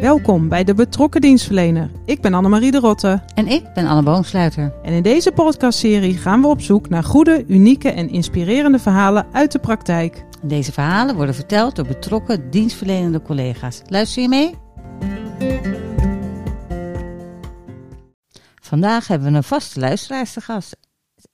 Welkom bij de Betrokken Dienstverlener. Ik ben Annemarie de Rotte. En ik ben Anne Boomsluiter. En in deze podcastserie gaan we op zoek naar goede, unieke en inspirerende verhalen uit de praktijk. Deze verhalen worden verteld door betrokken dienstverlenende collega's. Luister je mee? Vandaag hebben we een vaste luisteraar te gast,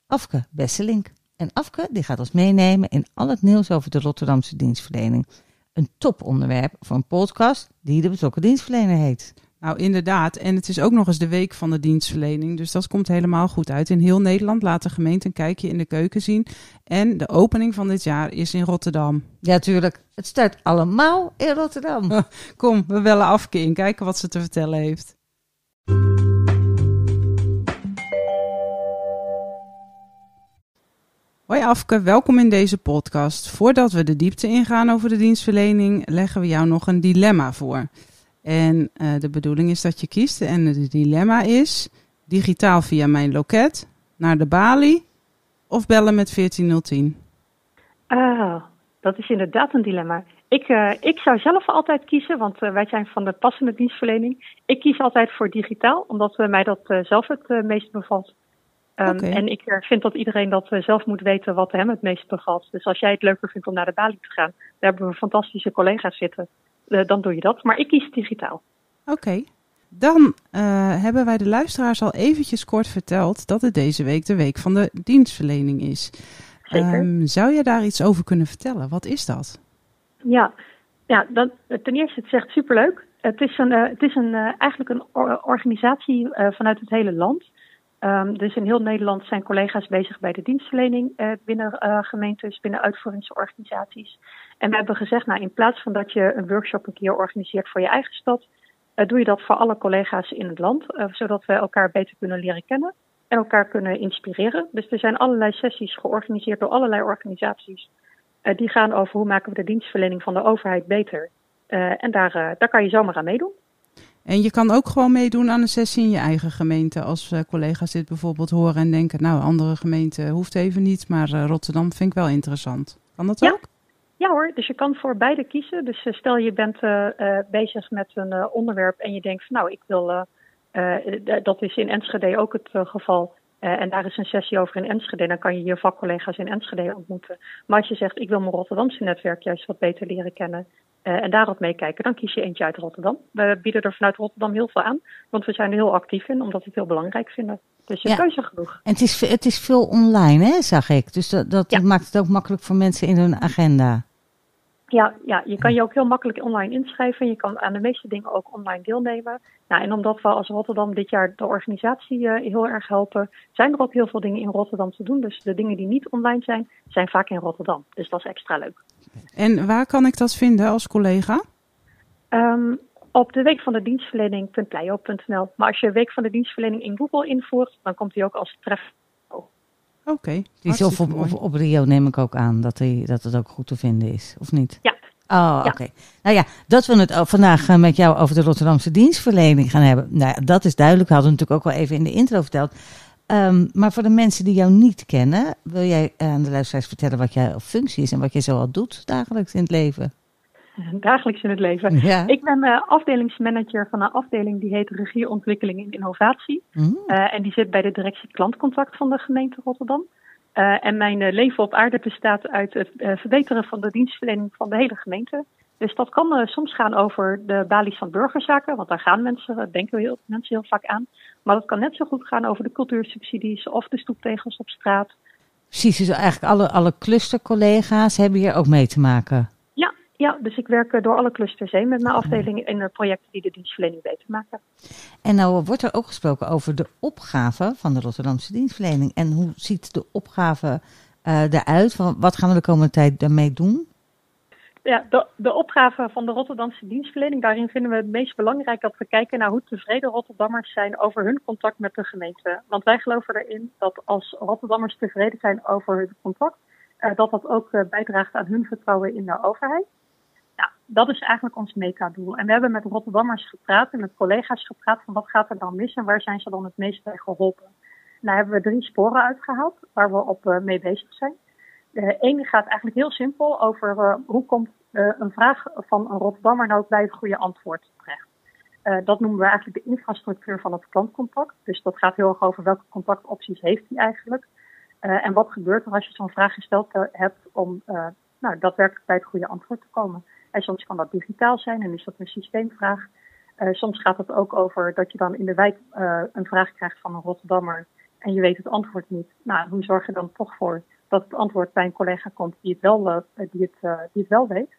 Afke Besselink. En Afke die gaat ons meenemen in al het nieuws over de Rotterdamse dienstverlening. Een toponderwerp voor een podcast die de betrokken dienstverlener heet. Nou, inderdaad. En het is ook nog eens de week van de dienstverlening. Dus dat komt helemaal goed uit. In heel Nederland laat de gemeente een kijkje in de keuken zien. En de opening van dit jaar is in Rotterdam. Ja, tuurlijk. Het start allemaal in Rotterdam. Kom, we bellen Afke in. Kijken wat ze te vertellen heeft. Hoi Afke, welkom in deze podcast. Voordat we de diepte ingaan over de dienstverlening, leggen we jou nog een dilemma voor. En uh, de bedoeling is dat je kiest. En het dilemma is digitaal via mijn loket, naar de balie of bellen met 14010. Ah, dat is inderdaad een dilemma. Ik, uh, ik zou zelf altijd kiezen, want uh, wij zijn van de passende dienstverlening. Ik kies altijd voor digitaal, omdat mij dat zelf het meest bevalt. Um, okay. En ik vind dat iedereen dat zelf moet weten wat hem het meest bevalt. Dus als jij het leuker vindt om naar de balie te gaan, daar hebben we fantastische collega's zitten. Uh, dan doe je dat. Maar ik kies digitaal. Oké. Okay. Dan uh, hebben wij de luisteraars al eventjes kort verteld dat het deze week de week van de dienstverlening is. Zeker. Um, zou je daar iets over kunnen vertellen? Wat is dat? Ja, ja dan, ten eerste, het zegt superleuk. Het is, een, uh, het is een, eigenlijk een organisatie vanuit het hele land. Um, dus in heel Nederland zijn collega's bezig bij de dienstverlening uh, binnen uh, gemeentes, binnen uitvoeringsorganisaties. En we hebben gezegd, nou in plaats van dat je een workshop een keer organiseert voor je eigen stad, uh, doe je dat voor alle collega's in het land, zodat we elkaar beter kunnen leren kennen en elkaar kunnen inspireren. Dus er zijn allerlei sessies georganiseerd door allerlei organisaties. die gaan over hoe maken we de dienstverlening van de overheid beter. en daar, daar kan je zomaar aan meedoen. En je kan ook gewoon meedoen aan een sessie in je eigen gemeente. Als uh, collega's dit bijvoorbeeld horen en denken, nou, andere gemeenten hoeft even niet, maar uh, Rotterdam vind ik wel interessant. Kan dat ja. ook? Ja hoor, dus je kan voor beide kiezen. Dus uh, stel je bent bezig met een onderwerp en je denkt van nou, ik wil, dat is in Enschede ook het geval. En daar is een sessie over in Enschede, dan kan je je vakcollega's in Enschede ontmoeten. Maar als je zegt, ik wil mijn Rotterdamse netwerk juist wat beter leren kennen, uh, en daarop meekijken, dan kies je eentje uit Rotterdam. We bieden er vanuit Rotterdam heel veel aan, want we zijn er heel actief in, omdat we het heel belangrijk vinden. Dus je ja. keuze genoeg. En het is, het is veel online, hè, zag ik. Dus dat, dat ja. maakt het ook makkelijk voor mensen in hun agenda. Ja, ja, je kan je ook heel makkelijk online inschrijven. Je kan aan de meeste dingen ook online deelnemen. Nou, en omdat we als Rotterdam dit jaar de organisatie uh, heel erg helpen, zijn er ook heel veel dingen in Rotterdam te doen. Dus de dingen die niet online zijn, zijn vaak in Rotterdam. Dus dat is extra leuk. En waar kan ik dat vinden als collega? Um, op de week van de dienstverlening.pleio.nl. Maar als je week van de dienstverlening in Google invoert, dan komt die ook als tref. Oké. Okay, die is op, op, op, Rio neem ik ook aan dat, die, dat het ook goed te vinden is, of niet? Ja. Oh, oké. Okay. Nou ja, dat we het vandaag met jou over de Rotterdamse dienstverlening gaan hebben. Nou ja, dat is duidelijk. We hadden natuurlijk ook wel even in de intro verteld. Um, maar voor de mensen die jou niet kennen, wil jij aan de luisteraars vertellen wat jouw functie is en wat je zo al doet dagelijks in het leven? Dagelijks in het leven. Ja. Ik ben uh, afdelingsmanager van een afdeling die heet Regieontwikkeling en Innovatie. Mm. Uh, en die zit bij de directie klantcontact van de gemeente Rotterdam. Uh, en mijn leven op aarde bestaat uit het verbeteren van de dienstverlening van de hele gemeente. Dus dat kan soms gaan over de balies van burgerzaken, want daar gaan mensen, denken heel, mensen heel vaak aan. Maar dat kan net zo goed gaan over de cultuursubsidies of de stoeptegels op straat. Precies, dus eigenlijk alle, alle clustercollega's hebben hier ook mee te maken. Ja, dus ik werk door alle clusters heen met mijn afdeling in projecten die de dienstverlening beter maken. En nou wordt er ook gesproken over de opgave van de Rotterdamse dienstverlening. En hoe ziet de opgave uh, eruit? Wat gaan we de komende tijd daarmee doen? Ja, de, de opgave van de Rotterdamse dienstverlening, daarin vinden we het meest belangrijk dat we kijken naar hoe tevreden Rotterdammers zijn over hun contact met de gemeente. Want wij geloven erin dat als Rotterdammers tevreden zijn over hun contact, dat dat ook bijdraagt aan hun vertrouwen in de overheid. Dat is eigenlijk ons metadoel. En we hebben met Rotterdammers gepraat en met collega's gepraat van wat gaat er dan mis en waar zijn ze dan het meest bij geholpen. Nou hebben we drie sporen uitgehaald waar we op uh, mee bezig zijn. De ene gaat eigenlijk heel simpel over uh, hoe komt uh, een vraag van een Rotterdammer nou bij het goede antwoord terecht. dat noemen we eigenlijk de infrastructuur van het klantcontact. Dus dat gaat heel erg over welke contactopties heeft hij eigenlijk. en wat gebeurt er als je zo'n vraag gesteld hebt om nou, daadwerkelijk bij het goede antwoord te komen. En soms kan dat digitaal zijn en is dat een systeemvraag. soms gaat het ook over dat je dan in de wijk een vraag krijgt van een Rotterdammer en je weet het antwoord niet. Nou, hoe zorg je dan toch voor dat het antwoord bij een collega komt die het wel, uh, die het, die het wel weet?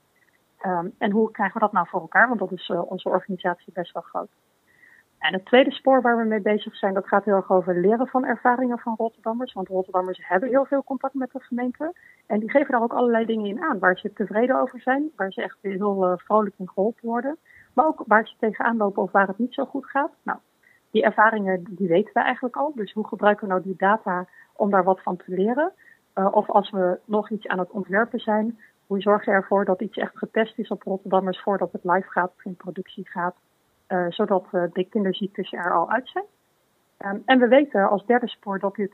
Um, en hoe krijgen we dat nou voor elkaar? Want dat is onze organisatie best wel groot. En het tweede spoor waar we mee bezig zijn, dat gaat heel erg over leren van ervaringen van Rotterdammers. Want Rotterdammers hebben heel veel contact met de gemeente. En die geven daar ook allerlei dingen in aan waar ze tevreden over zijn. Waar ze echt heel vrolijk in geholpen worden. Maar ook waar ze tegenaan lopen of waar het niet zo goed gaat. Nou, die ervaringen die weten we eigenlijk al. Dus hoe gebruiken we nou die data om daar wat van te leren? Uh, of als we nog iets aan het ontwerpen zijn, hoe zorg je ervoor dat iets echt getest is op Rotterdammers voordat het live gaat of in productie gaat, uh, zodat uh, de kinderziektes er al uit zijn? Um, en we weten als derde spoor dat dit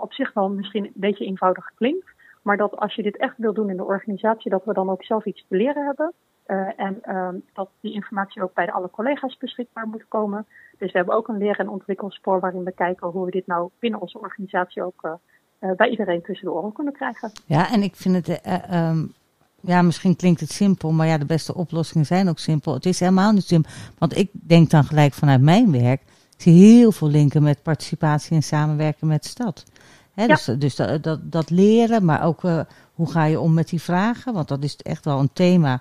op zich wel misschien een beetje eenvoudig klinkt, maar dat als je dit echt wil doen in de organisatie, dat we dan ook zelf iets te leren hebben. en um, dat die informatie ook bij alle collega's beschikbaar moet komen. Dus we hebben ook een leer- en ontwikkelspoor waarin we kijken hoe we dit nou binnen onze organisatie ook bij iedereen tussen de oren kunnen krijgen. Ja, en ik vind het, um, ja, misschien klinkt het simpel, maar ja, de beste oplossingen zijn ook simpel. Het is helemaal niet simpel, want ik denk dan gelijk vanuit mijn werk, ik zie heel veel linken met participatie en samenwerken met de stad. He, ja. Dus, dus dat, dat, dat, leren, maar ook uh, hoe ga je om met die vragen, want dat is echt wel een thema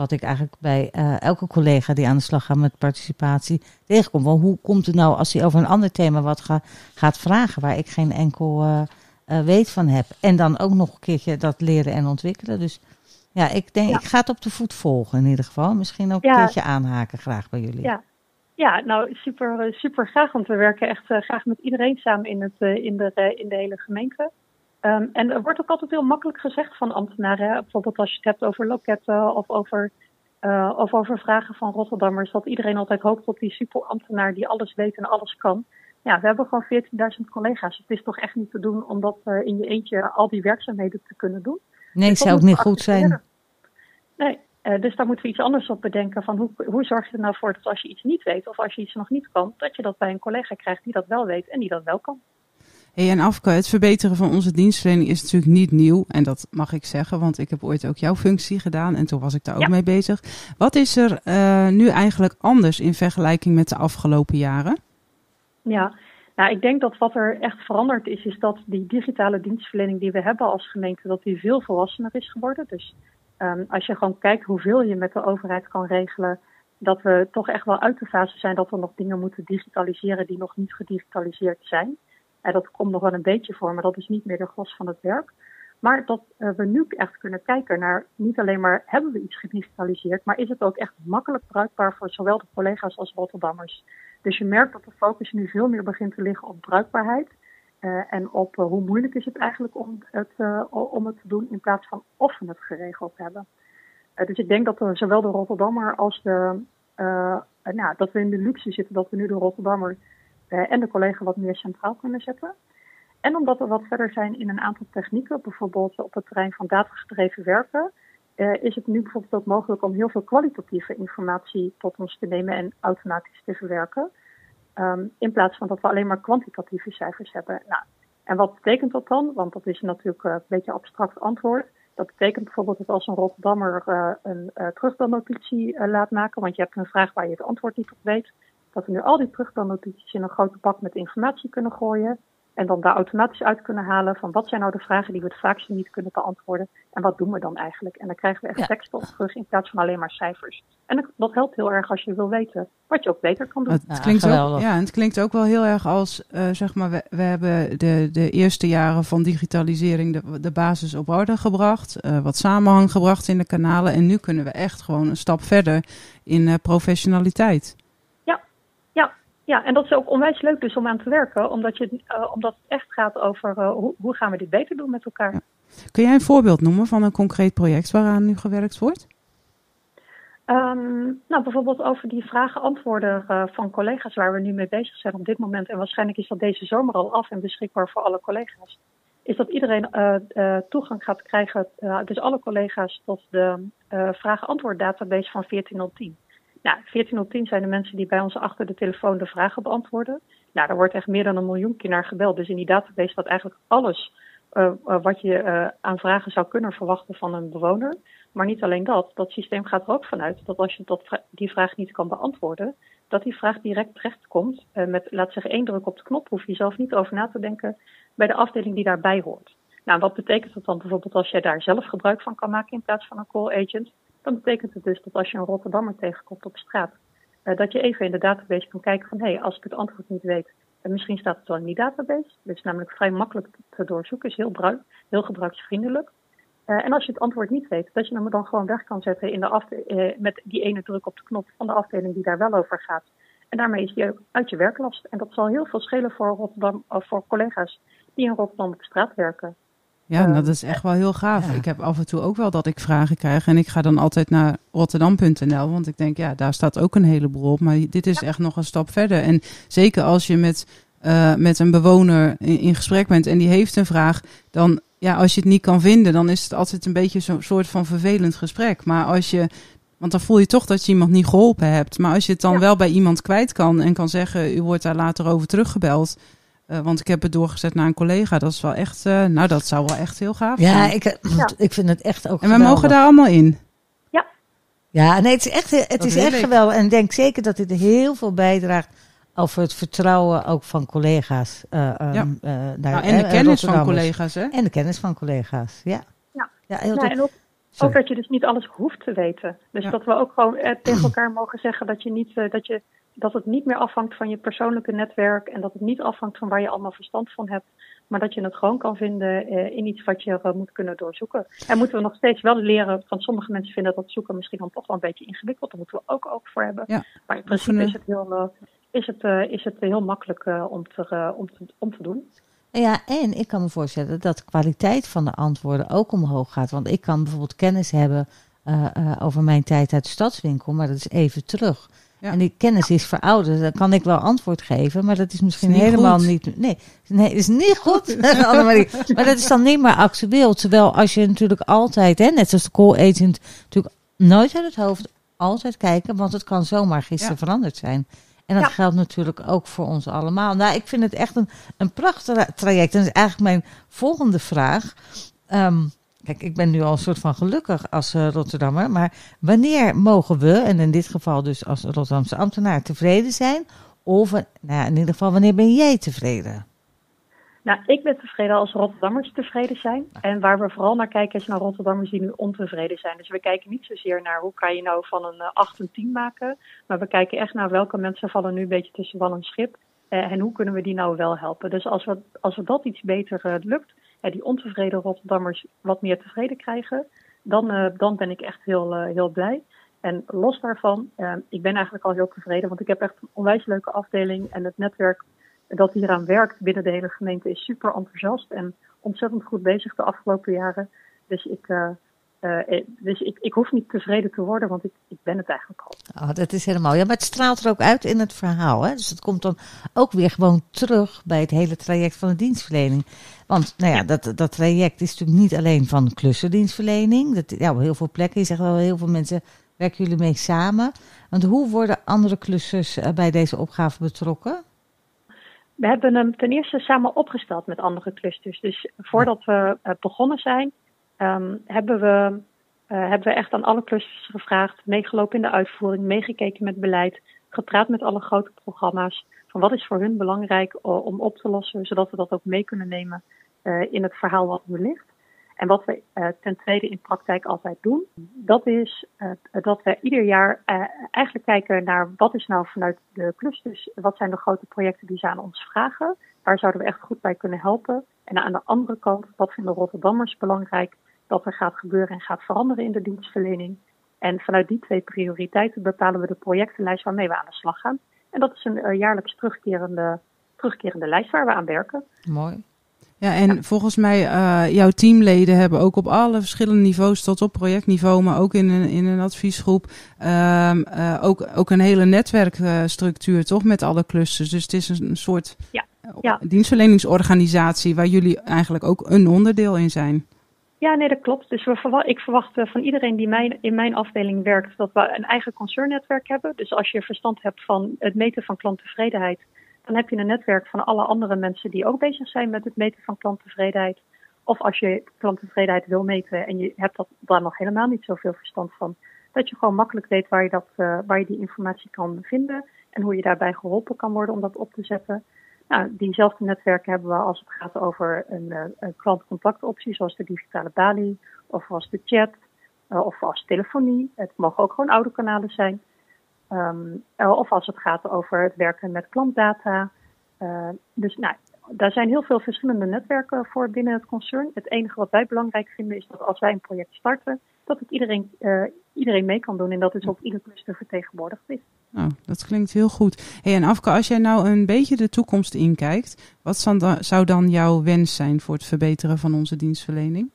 wat ik eigenlijk bij uh, elke collega die aan de slag gaat met participatie tegenkom. Want hoe komt het nou als hij over een ander thema wat ga, gaat vragen waar ik geen enkel uh, uh, weet van heb. En dan ook nog een keertje dat leren en ontwikkelen. Dus ja, ik denk, ja. ik ga het op de voet volgen in ieder geval. Misschien ook ja. een keertje aanhaken graag bij jullie. Ja, ja nou super, super graag. Want we werken echt graag met iedereen samen in, het, in, de, in de hele gemeente. Um, en er wordt ook altijd heel makkelijk gezegd van ambtenaren. Bijvoorbeeld als je het hebt over loketten of over, of over vragen van Rotterdammers. Dat iedereen altijd hoopt op die superambtenaar die alles weet en alles kan. Ja, we hebben gewoon 14.000 collega's. Het is toch echt niet te doen om dat in je eentje al die werkzaamheden te kunnen doen. Nee, dus zou ook niet goed zijn. Nee, uh, dus daar moeten we iets anders op bedenken. Van hoe, hoe zorg je er nou voor dat als je iets niet weet of als je iets nog niet kan, dat je dat bij een collega krijgt die dat wel weet en die dat wel kan. Hey, en Afke, het verbeteren van onze dienstverlening is natuurlijk niet nieuw. En dat mag ik zeggen, want ik heb ooit ook jouw functie gedaan en toen was ik daar ook mee bezig. Wat is er uh, nu eigenlijk anders in vergelijking met de afgelopen jaren? Ja, nou, ik denk dat wat er echt veranderd is, is dat die digitale dienstverlening die we hebben als gemeente, dat die veel volwassener is geworden. Dus um, als je gewoon kijkt hoeveel je met de overheid kan regelen, dat we toch echt wel uit de fase zijn dat we nog dingen moeten digitaliseren die nog niet gedigitaliseerd zijn. En dat komt nog wel een beetje voor, maar dat is niet meer de glas van het werk. Maar dat uh, we nu echt kunnen kijken naar niet alleen maar hebben we iets gedigitaliseerd, maar is het ook echt makkelijk bruikbaar voor zowel de collega's als Rotterdammers. Dus je merkt dat de focus nu veel meer begint te liggen op bruikbaarheid. Uh, en op uh, hoe moeilijk is het eigenlijk om het, uh, om het te doen in plaats van of we het geregeld hebben. dus ik denk dat we zowel de Rotterdammer als de, nou, dat we in de luxe zitten dat we nu de Rotterdammer en de collega wat meer centraal kunnen zetten. En omdat we wat verder zijn in een aantal technieken, bijvoorbeeld op het terrein van datagedreven werken, uh, is het nu bijvoorbeeld ook mogelijk om heel veel kwalitatieve informatie tot ons te nemen en automatisch te verwerken. Um, in plaats van dat we alleen maar kwantitatieve cijfers hebben. Nou, en wat betekent dat dan? Want dat is natuurlijk uh, een beetje abstract antwoord. Dat betekent bijvoorbeeld dat als een Rotterdammer uh, een uh, laat maken, want je hebt een vraag waar je het antwoord niet op weet, dat we nu al die terugbelnotities in een grote bak met informatie kunnen gooien. En dan daar automatisch uit kunnen halen van wat zijn nou de vragen die we het vaakst niet kunnen beantwoorden. En wat doen we dan eigenlijk? En dan krijgen we echt ja. tekst op terug in plaats van alleen maar cijfers. En dat helpt heel erg als je wil weten wat je ook beter kan doen. Het, het klinkt, ja, ook, ja, het klinkt ook wel heel erg als, uh, zeg maar, we, we hebben de, de eerste jaren van digitalisering de, de basis op orde gebracht. Uh, wat samenhang gebracht in de kanalen. En nu kunnen we echt gewoon een stap verder in uh, professionaliteit. Ja, en dat is ook onwijs leuk dus om aan te werken, omdat, je, uh, omdat het echt gaat over uh, hoe, hoe, gaan we dit beter doen met elkaar. Ja. Kun jij een voorbeeld noemen van een concreet project waaraan nu gewerkt wordt? Um, nou, bijvoorbeeld over die vragen-antwoorden uh, van collega's waar we nu mee bezig zijn op dit moment. En waarschijnlijk is dat deze zomer al af en beschikbaar voor alle collega's. Is dat iedereen toegang gaat krijgen, dus alle collega's, tot de vragen-antwoord database van 1410. Nou, 14 op 10 zijn de mensen die bij ons achter de telefoon de vragen beantwoorden. Nou, daar wordt echt meer dan een miljoen keer naar gebeld. Dus in die database staat eigenlijk alles uh, wat je uh, aan vragen zou kunnen verwachten van een bewoner. Maar niet alleen dat, dat systeem gaat er ook vanuit dat als je dat, die vraag niet kan beantwoorden, dat die vraag direct terechtkomt uh, met, laat zeggen, één druk op de knop. Hoef je zelf niet over na te denken bij de afdeling die daarbij hoort. Nou, wat betekent dat dan bijvoorbeeld als jij daar zelf gebruik van kan maken in plaats van een call agent? Dan betekent het dus dat als je een Rotterdammer tegenkomt op straat, uh, dat je even in de database kan kijken van hé, hey, als ik het antwoord niet weet, en misschien staat het wel in die database. Dat is namelijk vrij makkelijk te doorzoeken, is heel, bruik, heel gebruiksvriendelijk. Uh, en als je het antwoord niet weet, dat je hem dan gewoon weg kan zetten in de afde- met die ene druk op de knop van de afdeling die daar wel over gaat. En daarmee is ook uit je werklast. En dat zal heel veel schelen voor, Rotterdam, of voor collega's die in Rotterdam op straat werken. Ja, dat is echt wel heel gaaf. Ja. Ik heb af en toe ook wel dat ik vragen krijg. En ik ga dan altijd naar rotterdam.nl. Want ik denk, ja, daar staat ook een heleboel op. Maar dit is ja. echt nog een stap verder. En zeker als je met, uh, met een bewoner in, in, gesprek bent en die heeft een vraag. Dan, ja, als je het niet kan vinden, dan is het altijd een beetje zo'n soort van vervelend gesprek. Maar als je. Want dan voel je toch dat je iemand niet geholpen hebt. Maar als je het dan ja. wel bij iemand kwijt kan en kan zeggen, u wordt daar later over teruggebeld. Uh, want ik heb het doorgezet naar een collega. Dat is wel echt, uh, nou dat zou wel echt heel gaaf ja, zijn. Ik, ja, ik vind het echt ook En we mogen daar allemaal in. Ja. Ja, nee, het is echt, het dat is echt geweldig. En ik denk zeker dat dit heel veel bijdraagt over het vertrouwen ook van collega's. Uh, ja. um, daar, nou, en de kennis van collega's, hè? En de kennis van collega's, ja. Ja, ja heel nou, en ook, ook, dat je dus niet alles hoeft te weten. Dus ja. dat we ook gewoon eh, tegen elkaar mogen zeggen dat je niet, uh, dat je dat het niet meer afhangt van je persoonlijke netwerk en dat het niet afhangt van waar je allemaal verstand van hebt, maar dat je het gewoon kan vinden uh, in iets wat je uh, moet kunnen doorzoeken. En moeten we nog steeds wel leren, van sommige mensen vinden dat zoeken misschien dan toch wel een beetje ingewikkeld, daar moeten we ook oog voor hebben. Ja. Maar in principe is het heel, uh, is het, is het heel makkelijk om, te, om, te, om te doen. Ja, en ik kan me voorstellen dat de kwaliteit van de antwoorden ook omhoog gaat. Want ik kan bijvoorbeeld kennis hebben over mijn tijd uit de stadswinkel, maar dat is even terug. Ja. En die kennis is verouderd. Dan kan ik wel antwoord geven, maar dat is misschien is niet helemaal goed. niet. Nee, nee, is niet goed. Maar dat is dan niet meer actueel. Terwijl als je natuurlijk altijd, hè, net zoals de call agent, natuurlijk nooit uit het hoofd altijd kijken, want het kan zomaar gisteren ja. veranderd zijn. En dat ja. geldt natuurlijk ook voor ons allemaal. Nou, ik vind het echt een, een prachtig traject. En dat is eigenlijk mijn volgende vraag. Um, Kijk, ik ben nu al een soort van gelukkig als uh, Rotterdammer. Maar wanneer mogen we, en in dit geval dus als Rotterdamse ambtenaar, tevreden zijn? Of nou ja, in ieder geval, wanneer ben jij tevreden? Nou, ik ben tevreden als Rotterdammers tevreden zijn. En waar we vooral naar kijken is naar Rotterdammers die nu ontevreden zijn. Dus we kijken niet zozeer naar hoe kan je nou van een uh, 8 een 10 maken. Maar we kijken echt naar welke mensen vallen nu een beetje tussen wal en schip. Uh, en hoe kunnen we die nou wel helpen. Dus als we, als we dat iets beter lukt, ja, die ontevreden Rotterdammers wat meer tevreden krijgen, dan, uh, dan ben ik echt heel, uh, heel blij. En los daarvan, uh, ik ben eigenlijk al heel tevreden, want ik heb echt een onwijs leuke afdeling en het netwerk dat hieraan werkt binnen de hele gemeente is super enthousiast en ontzettend goed bezig de afgelopen jaren. Dus ik, uh, dus ik, ik hoef niet tevreden te worden, want ik, ik ben het eigenlijk al. Oh, dat is helemaal. Ja, maar het straalt er ook uit in het verhaal. Hè? Dus het komt dan ook weer gewoon terug bij het hele traject van de dienstverlening. Want nou ja, dat, dat traject is natuurlijk niet alleen van klussendienstverlening. Dat, ja, op heel veel plekken, je zegt wel, heel veel mensen werken jullie mee samen. Want hoe worden andere klussers bij deze opgave betrokken? We hebben hem ten eerste samen opgesteld met andere clusters. Dus voordat we begonnen zijn, um, hebben, we, uh, hebben we echt aan alle clusters gevraagd, meegelopen in de uitvoering, meegekeken met beleid, gepraat met alle grote programma's. Van wat is voor hun belangrijk uh, om op te lossen, zodat we dat ook mee kunnen nemen uh, in het verhaal wat nu ligt. En wat we ten tweede in praktijk altijd doen, dat is dat we ieder jaar eigenlijk kijken naar wat is nou vanuit de clusters, wat zijn de grote projecten die ze aan ons vragen, waar zouden we echt goed bij kunnen helpen. En aan de andere kant, wat vinden Rotterdammers belangrijk dat er gaat gebeuren en gaat veranderen in de dienstverlening. En vanuit die twee prioriteiten bepalen we de projectenlijst waarmee we aan de slag gaan. En dat is een uh, jaarlijks terugkerende, terugkerende lijst waar we aan werken. Mooi. Ja, en ja. volgens mij, uh, jouw teamleden hebben ook op alle verschillende niveaus, tot op projectniveau, maar ook in een, in een adviesgroep, um, uh, ook, ook een hele netwerkstructuur, toch, met alle clusters. Dus het is een, een soort ja. Ja. dienstverleningsorganisatie waar jullie eigenlijk ook een onderdeel in zijn. Ja, nee, dat klopt. Dus we ik verwacht uh, van iedereen die mijn, in mijn afdeling werkt dat we een eigen concernnetwerk hebben. Dus als je verstand hebt van het meten van klanttevredenheid, dan heb je een netwerk van alle andere mensen die ook bezig zijn met het meten van klanttevredenheid. Of als je klanttevredenheid wil meten en je hebt dat, daar nog helemaal niet zoveel verstand van, dat je gewoon makkelijk weet waar je, dat, uh, waar je die informatie kan vinden en hoe je daarbij geholpen kan worden om dat op te zetten. Nou, diezelfde netwerken hebben we als het gaat over een, uh, een klantcontactoptie, zoals de digitale balie, of als de chat, uh, of als telefonie. Het mogen ook gewoon oude kanalen zijn. Um, of als het gaat over het werken met klantdata. dus nou, daar zijn heel veel verschillende netwerken voor binnen het concern. Het enige wat wij belangrijk vinden is dat als wij een project starten, dat het iedereen, iedereen mee kan doen en dat dus ook ieder cluster vertegenwoordigd is. Nou, dat klinkt heel goed. Hey, en Afke, als jij nou een beetje de toekomst inkijkt, wat zou dan jouw wens zijn voor het verbeteren van onze dienstverlening?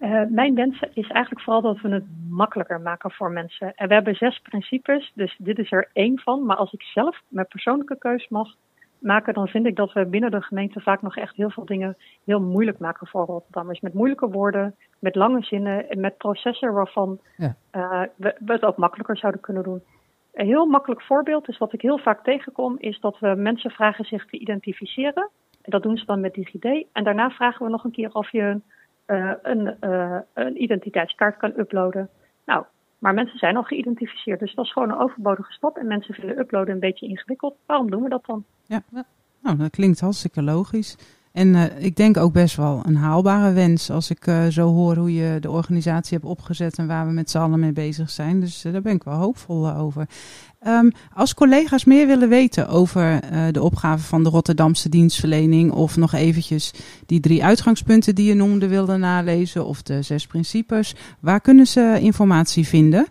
Uh, mijn wens is eigenlijk vooral dat we het makkelijker maken voor mensen. En we hebben zes principes, dus dit is er één van. Maar als ik zelf mijn persoonlijke keus mag maken, dan vind ik dat we binnen de gemeente vaak nog echt heel veel dingen heel moeilijk maken voor Rotterdammers. Met moeilijke woorden, met lange zinnen en met processen waarvan ja. uh, we, we het ook makkelijker zouden kunnen doen. Een heel makkelijk voorbeeld is wat ik heel vaak tegenkom, is dat we mensen vragen zich te identificeren. En dat doen ze dan met DigiD. En daarna vragen we nog een keer of je uh, een, uh, een identiteitskaart kan uploaden. Nou, maar mensen zijn al geïdentificeerd. Dus dat is gewoon een overbodige stap. En mensen vinden uploaden een beetje ingewikkeld. Waarom doen we dat dan? Ja, nou, dat klinkt hartstikke logisch. En uh, ik denk ook best wel een haalbare wens als ik uh, zo hoor hoe je de organisatie hebt opgezet en waar we met z'n allen mee bezig zijn. Dus uh, daar ben ik wel hoopvol over. Um, als collega's meer willen weten over de opgave van de Rotterdamse dienstverlening of nog eventjes die drie uitgangspunten die je noemde willen nalezen of de zes principes, waar kunnen ze informatie vinden?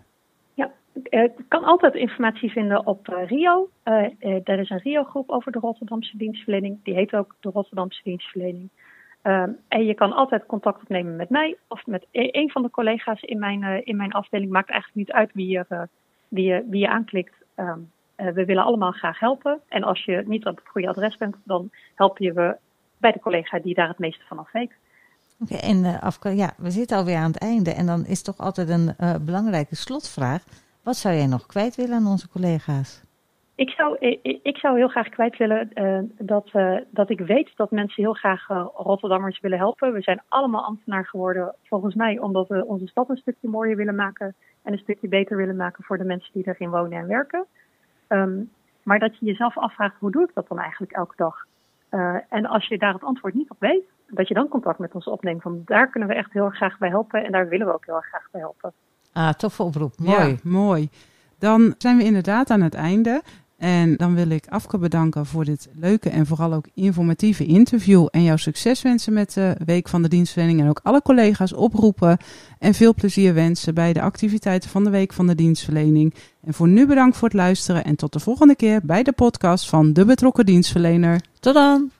Je kan altijd informatie vinden op uh, Rio. Uh, uh, er is een Rio-groep over de Rotterdamse dienstverlening. Die heet ook de Rotterdamse dienstverlening. Um, en je kan altijd contact opnemen met mij of met e een van de collega's in mijn, in mijn afdeling. Maakt eigenlijk niet uit wie je, wie je, wie je aanklikt. Um, we willen allemaal graag helpen. En als je niet op het goede adres bent, dan helpen je we bij de collega die daar het meeste van af weet. Oké, en Afka, ja, we zitten alweer aan het einde. En dan is toch altijd een belangrijke slotvraag. Wat zou jij nog kwijt willen aan onze collega's? Ik zou, ik, zou heel graag kwijt willen uh, dat, uh, dat ik weet dat mensen heel graag uh, Rotterdammers willen helpen. We zijn allemaal ambtenaar geworden, volgens mij, omdat we onze stad een stukje mooier willen maken en een stukje beter willen maken voor de mensen die erin wonen en werken. Um, maar dat je jezelf afvraagt, hoe doe ik dat dan eigenlijk elke dag? en als je daar het antwoord niet op weet, dat je dan contact met ons opneemt. Van daar kunnen we echt heel graag bij helpen en daar willen we ook heel graag bij helpen. Ah, toffe oproep. Mooi. Ja, mooi. Dan zijn we inderdaad aan het einde. En dan wil ik Afke bedanken voor dit leuke en vooral ook informatieve interview. En jouw succes wensen met de Week van de Dienstverlening. En ook alle collega's oproepen. En veel plezier wensen bij de activiteiten van de Week van de Dienstverlening. En voor nu bedankt voor het luisteren. En tot de volgende keer bij de podcast van De Betrokken Dienstverlener. Tot dan!